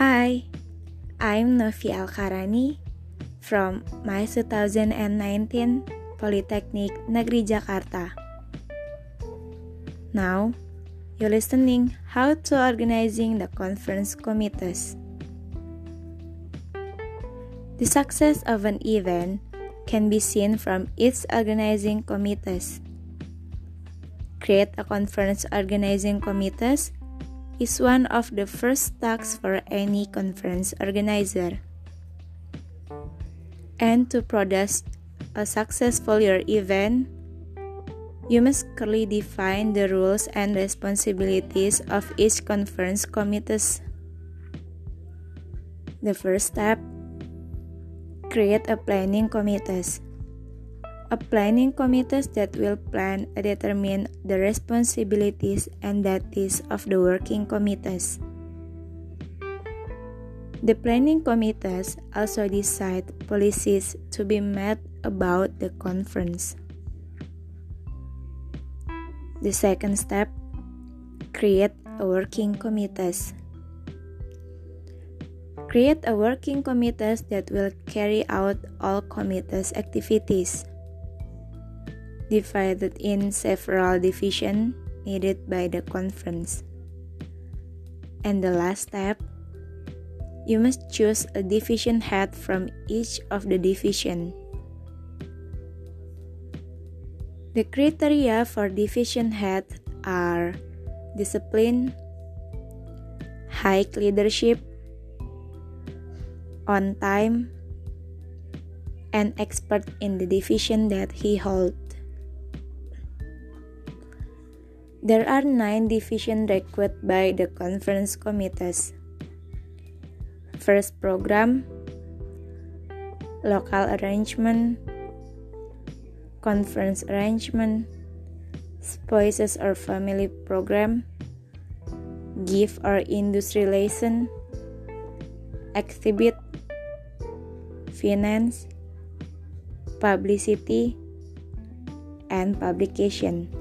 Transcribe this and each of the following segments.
I'm Novi Alkarani from my 2019 Polytechnic Negeri Jakarta. Now, you're listening how to organizing the conference committees. The success of an event can be seen from its organizing committees. Create a conference organizing committees is one of the first tasks for any conference organizer. And to produce a successful your event, you must clearly define the rules and responsibilities of each conference committees. The first step create a planning committees a planning committee that will plan and determine the responsibilities and duties of the working committees. The planning committees also decide policies to be met about the conference. The second step create a working committees. Create a working committees that will carry out all committees activities divided in several divisions needed by the conference. And the last step, you must choose a division head from each of the division. The criteria for division head are discipline, high leadership, on time, and expert in the division that he holds. There are nine divisions required by the conference committees. First program, local arrangement, conference arrangement, spouses or family program, gift or industry lesson, exhibit, finance, publicity, and publication.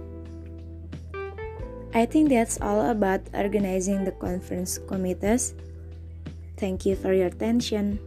I think that's all about organizing the conference committees. Thank you for your attention.